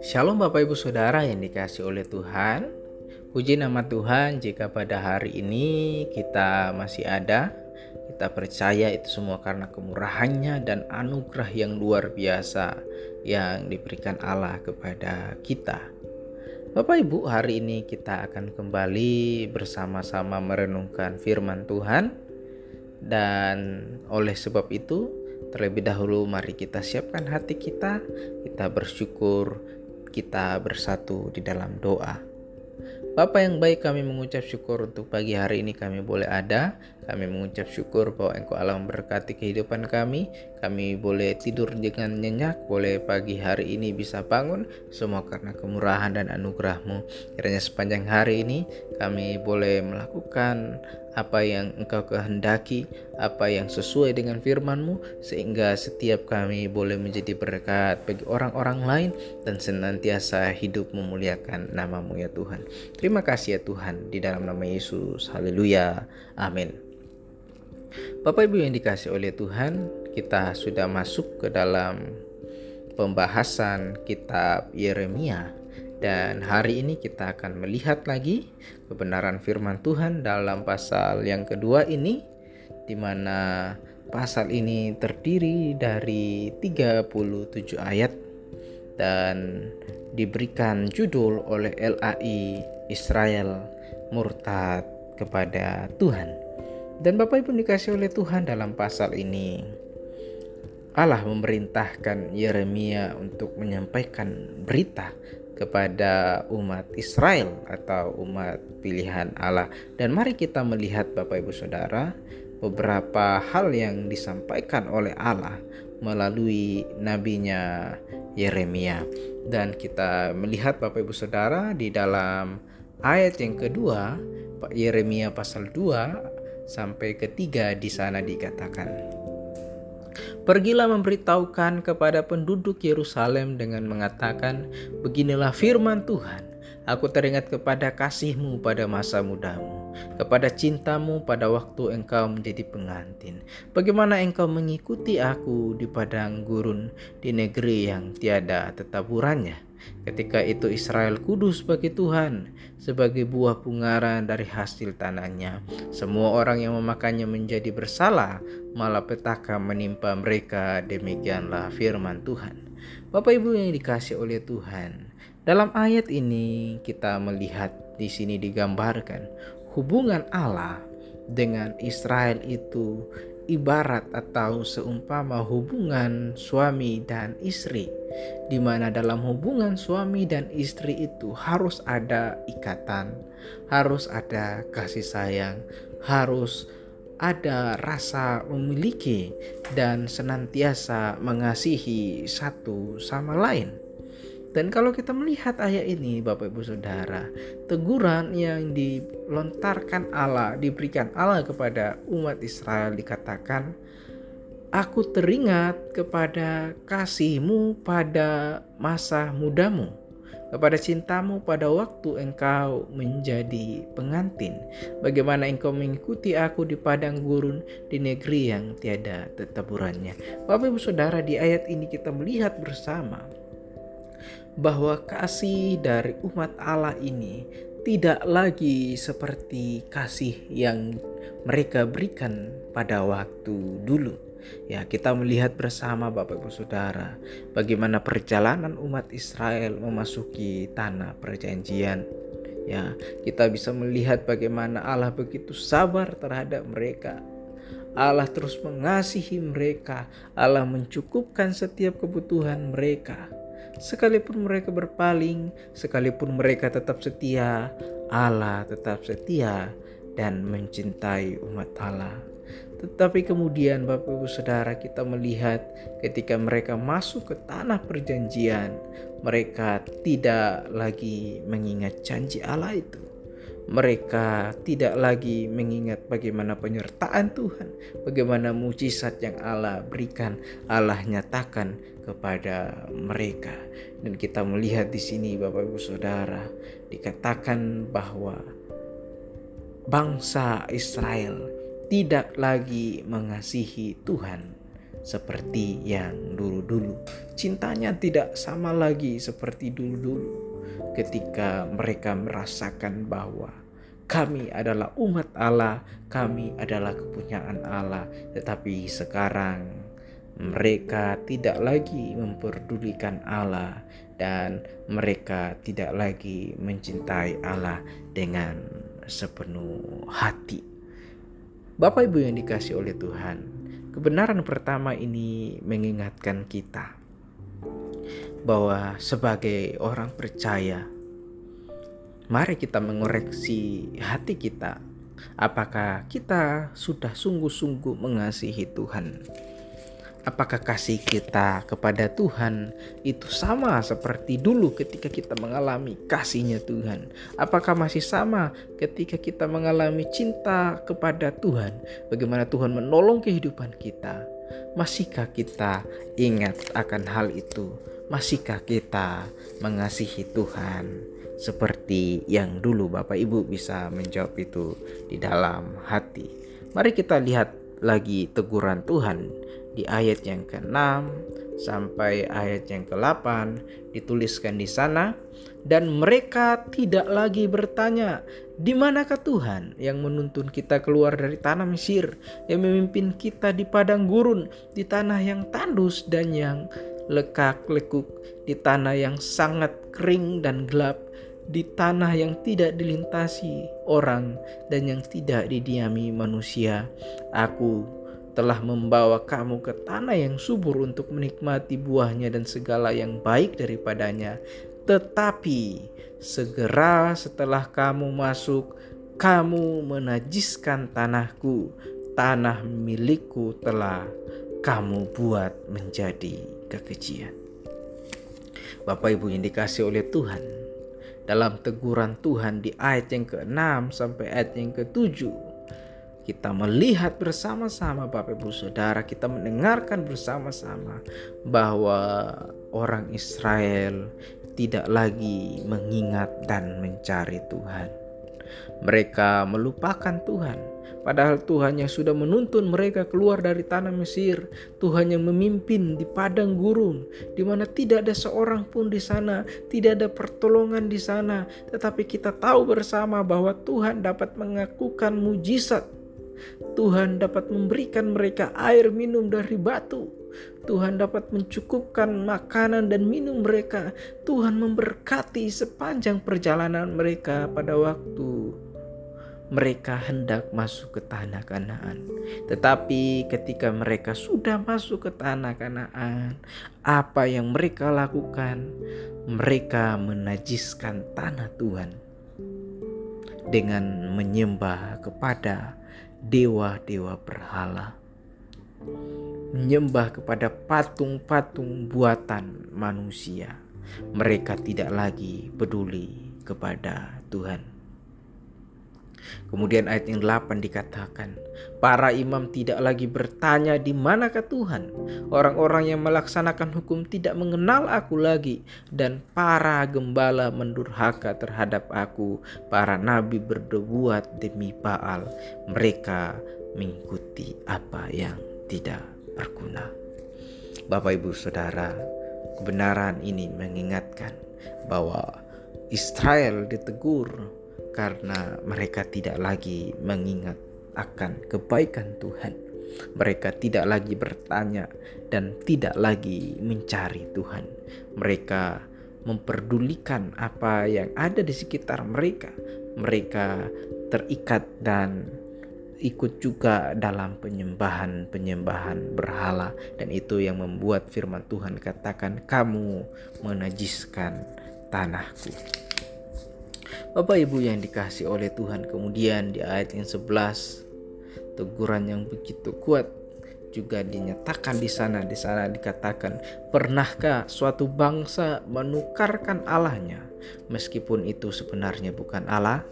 Shalom Bapak Ibu Saudara yang dikasih oleh Tuhan. Puji nama Tuhan jika pada hari ini kita masih ada Kita percaya itu semua karena kemurahannya dan anugerah yang luar biasa Yang diberikan Allah kepada kita. Bapak Ibu hari ini kita akan kembali bersama-sama merenungkan firman Tuhan Dan oleh sebab itu terlebih dahulu mari kita siapkan hati kita Kita bersyukur kita bersatu di dalam doa. Bapak yang baik kami mengucap syukur untuk pagi hari ini kami boleh ada. Kami mengucap syukur bahwa Engkau Allah memberkati kehidupan kami. Kami boleh tidur dengan nyenyak, boleh pagi hari ini bisa bangun. Semua karena kemurahan dan anugerahmu. Kiranya sepanjang hari ini kami boleh melakukan apa yang engkau kehendaki, apa yang sesuai dengan firman-Mu, sehingga setiap kami boleh menjadi berkat bagi orang-orang lain dan senantiasa hidup memuliakan namamu ya Tuhan. Terima kasih ya Tuhan, di dalam nama Yesus. Haleluya. Amin. Bapak Ibu yang dikasih oleh Tuhan, kita sudah masuk ke dalam pembahasan kitab Yeremia dan hari ini kita akan melihat lagi kebenaran firman Tuhan dalam pasal yang kedua ini di mana pasal ini terdiri dari 37 ayat dan diberikan judul oleh LAI Israel murtad kepada Tuhan. Dan Bapak Ibu dikasih oleh Tuhan dalam pasal ini Allah memerintahkan Yeremia untuk menyampaikan berita kepada umat Israel atau umat pilihan Allah. Dan mari kita melihat Bapak Ibu Saudara beberapa hal yang disampaikan oleh Allah melalui nabinya Yeremia. Dan kita melihat Bapak Ibu Saudara di dalam ayat yang kedua Yeremia pasal 2 sampai ketiga di sana dikatakan Pergilah memberitahukan kepada penduduk Yerusalem dengan mengatakan, Beginilah firman Tuhan, Aku teringat kepada kasihmu pada masa mudamu, kepada cintamu pada waktu engkau menjadi pengantin. Bagaimana engkau mengikuti aku di padang gurun di negeri yang tiada tetaburannya. Ketika itu Israel kudus bagi Tuhan sebagai buah bungaran dari hasil tanahnya. Semua orang yang memakannya menjadi bersalah, malah petaka menimpa mereka. Demikianlah firman Tuhan. Bapak Ibu yang dikasih oleh Tuhan, dalam ayat ini kita melihat di sini digambarkan hubungan Allah dengan Israel itu ibarat atau seumpama hubungan suami dan istri di mana dalam hubungan suami dan istri itu harus ada ikatan, harus ada kasih sayang, harus ada rasa memiliki dan senantiasa mengasihi satu sama lain. Dan kalau kita melihat ayat ini Bapak Ibu Saudara, teguran yang dilontarkan Allah, diberikan Allah kepada umat Israel dikatakan, Aku teringat kepada kasihmu pada masa mudamu, kepada cintamu pada waktu engkau menjadi pengantin. Bagaimana engkau mengikuti aku di padang gurun di negeri yang tiada tetaburannya. Bapak Ibu Saudara di ayat ini kita melihat bersama bahwa kasih dari umat Allah ini tidak lagi seperti kasih yang mereka berikan pada waktu dulu. Ya, kita melihat bersama Bapak Ibu Saudara bagaimana perjalanan umat Israel memasuki tanah perjanjian. Ya, kita bisa melihat bagaimana Allah begitu sabar terhadap mereka. Allah terus mengasihi mereka. Allah mencukupkan setiap kebutuhan mereka Sekalipun mereka berpaling, sekalipun mereka tetap setia, Allah tetap setia dan mencintai umat Allah. Tetapi kemudian Bapak Ibu Saudara kita melihat ketika mereka masuk ke tanah perjanjian, mereka tidak lagi mengingat janji Allah itu mereka tidak lagi mengingat bagaimana penyertaan Tuhan, bagaimana mujizat yang Allah berikan, Allah nyatakan kepada mereka. Dan kita melihat di sini Bapak Ibu Saudara, dikatakan bahwa bangsa Israel tidak lagi mengasihi Tuhan, seperti yang dulu-dulu. Cintanya tidak sama lagi seperti dulu-dulu ketika mereka merasakan bahwa kami adalah umat Allah, kami adalah kepunyaan Allah, tetapi sekarang mereka tidak lagi memperdulikan Allah dan mereka tidak lagi mencintai Allah dengan sepenuh hati. Bapak Ibu yang dikasih oleh Tuhan, kebenaran pertama ini mengingatkan kita bahwa sebagai orang percaya, mari kita mengoreksi hati kita. Apakah kita sudah sungguh-sungguh mengasihi Tuhan? Apakah kasih kita kepada Tuhan itu sama seperti dulu ketika kita mengalami kasihnya Tuhan? Apakah masih sama ketika kita mengalami cinta kepada Tuhan? Bagaimana Tuhan menolong kehidupan kita? Masihkah kita ingat akan hal itu? Masihkah kita mengasihi Tuhan seperti yang dulu Bapak Ibu bisa menjawab itu di dalam hati? Mari kita lihat lagi teguran Tuhan di ayat yang ke-6 sampai ayat yang ke-8 dituliskan di sana dan mereka tidak lagi bertanya di manakah Tuhan yang menuntun kita keluar dari tanah Mesir yang memimpin kita di padang gurun di tanah yang tandus dan yang lekak-lekuk di tanah yang sangat kering dan gelap di tanah yang tidak dilintasi orang dan yang tidak didiami manusia aku telah membawa kamu ke tanah yang subur untuk menikmati buahnya dan segala yang baik daripadanya. Tetapi segera setelah kamu masuk, kamu menajiskan tanahku. Tanah milikku telah kamu buat menjadi kekejian. Bapak Ibu yang dikasih oleh Tuhan, dalam teguran Tuhan di ayat yang ke-6 sampai ayat yang ke-7, kita melihat bersama-sama Bapak Ibu Saudara, kita mendengarkan bersama-sama bahwa orang Israel tidak lagi mengingat dan mencari Tuhan. Mereka melupakan Tuhan, padahal Tuhan yang sudah menuntun mereka keluar dari tanah Mesir, Tuhan yang memimpin di padang gurun, di mana tidak ada seorang pun di sana, tidak ada pertolongan di sana, tetapi kita tahu bersama bahwa Tuhan dapat mengakukan mujizat Tuhan dapat memberikan mereka air minum dari batu. Tuhan dapat mencukupkan makanan dan minum mereka. Tuhan memberkati sepanjang perjalanan mereka pada waktu mereka hendak masuk ke tanah Kanaan. Tetapi ketika mereka sudah masuk ke tanah Kanaan, apa yang mereka lakukan? Mereka menajiskan tanah Tuhan dengan menyembah kepada dewa-dewa berhala, menyembah kepada patung-patung buatan manusia. Mereka tidak lagi peduli kepada Tuhan. Kemudian ayat yang 8 dikatakan, para imam tidak lagi bertanya di manakah Tuhan. Orang-orang yang melaksanakan hukum tidak mengenal aku lagi dan para gembala mendurhaka terhadap aku. Para nabi berdebuat demi Baal. Mereka mengikuti apa yang tidak berguna. Bapak Ibu Saudara, kebenaran ini mengingatkan bahwa Israel ditegur karena mereka tidak lagi mengingat akan kebaikan Tuhan. Mereka tidak lagi bertanya dan tidak lagi mencari Tuhan. Mereka memperdulikan apa yang ada di sekitar mereka. Mereka terikat dan ikut juga dalam penyembahan-penyembahan berhala dan itu yang membuat firman Tuhan katakan kamu menajiskan tanahku. Bapak Ibu yang dikasih oleh Tuhan kemudian di ayat yang 11 teguran yang begitu kuat juga dinyatakan di sana. Di sana dikatakan pernahkah suatu bangsa menukarkan Allahnya? Meskipun itu sebenarnya bukan Allah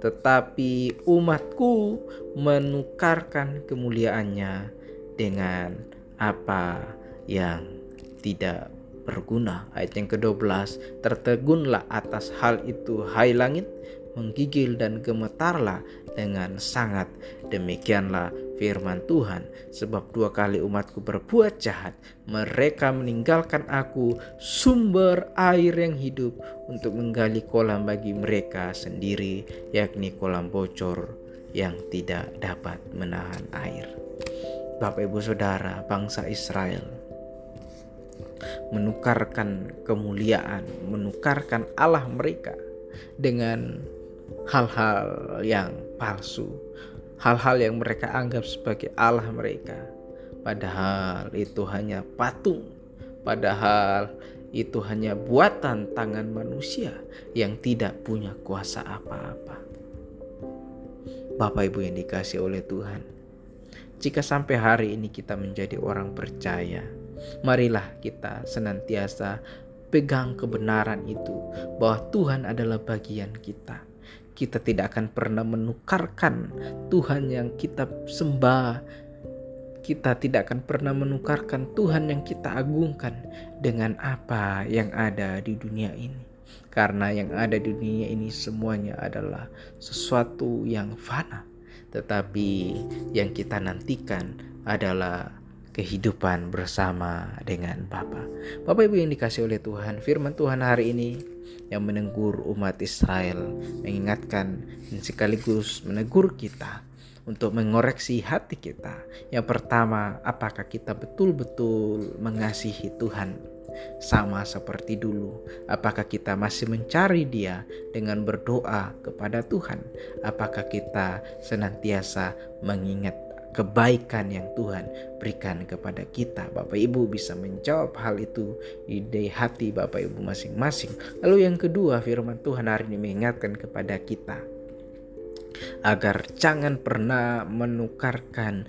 tetapi umatku menukarkan kemuliaannya dengan apa yang tidak berguna. Ayat yang ke-12, tertegunlah atas hal itu hai langit, menggigil dan gemetarlah dengan sangat. Demikianlah firman Tuhan, sebab dua kali umatku berbuat jahat, mereka meninggalkan aku sumber air yang hidup untuk menggali kolam bagi mereka sendiri, yakni kolam bocor yang tidak dapat menahan air. Bapak Ibu Saudara, bangsa Israel menukarkan kemuliaan, menukarkan Allah mereka dengan hal-hal yang palsu, hal-hal yang mereka anggap sebagai Allah mereka. Padahal itu hanya patung, padahal itu hanya buatan tangan manusia yang tidak punya kuasa apa-apa. Bapak Ibu yang dikasih oleh Tuhan, jika sampai hari ini kita menjadi orang percaya, marilah kita senantiasa pegang kebenaran itu bahwa Tuhan adalah bagian kita. Kita tidak akan pernah menukarkan Tuhan yang kita sembah. Kita tidak akan pernah menukarkan Tuhan yang kita agungkan dengan apa yang ada di dunia ini. Karena yang ada di dunia ini semuanya adalah sesuatu yang fana. Tetapi yang kita nantikan adalah kehidupan bersama dengan Bapa. Bapak Ibu yang dikasih oleh Tuhan, firman Tuhan hari ini yang menegur umat Israel, mengingatkan dan sekaligus menegur kita untuk mengoreksi hati kita. Yang pertama, apakah kita betul-betul mengasihi Tuhan sama seperti dulu? Apakah kita masih mencari Dia dengan berdoa kepada Tuhan? Apakah kita senantiasa mengingat kebaikan yang Tuhan berikan kepada kita. Bapak Ibu bisa menjawab hal itu di hati Bapak Ibu masing-masing. Lalu yang kedua firman Tuhan hari ini mengingatkan kepada kita agar jangan pernah menukarkan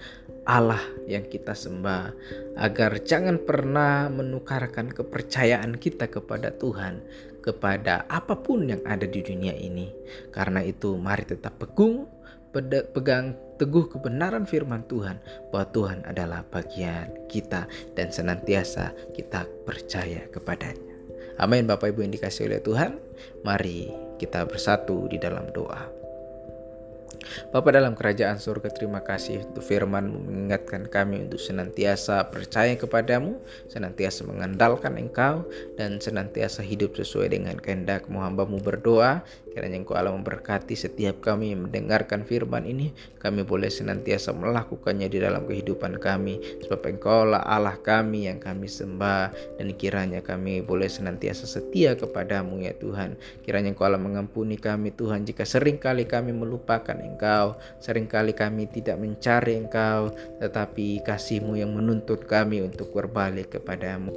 Allah yang kita sembah, agar jangan pernah menukarkan kepercayaan kita kepada Tuhan, kepada apa pun yang ada di dunia ini. Karena itu, mari tetap pegung, pegang teguh kebenaran firman Tuhan bahwa Tuhan adalah bagian kita dan senantiasa kita percaya kepadanya. Amin Bapak Ibu yang dikasih oleh Tuhan. Mari kita bersatu di dalam doa. Bapa dalam kerajaan surga terima kasih untuk firman mengingatkan kami untuk senantiasa percaya kepadamu, senantiasa mengandalkan engkau, dan senantiasa hidup sesuai dengan kehendakmu hambamu berdoa, kiranya engkau Allah memberkati setiap kami yang mendengarkan firman ini, kami boleh senantiasa melakukannya di dalam kehidupan kami, sebab engkau lah Allah kami yang kami sembah, dan kiranya kami boleh senantiasa setia kepadamu ya Tuhan, kiranya engkau Allah mengampuni kami Tuhan jika sering kali kami melupakan Engkau. Seringkali kami tidak mencari Engkau, tetapi kasihmu yang menuntut kami untuk berbalik kepadamu.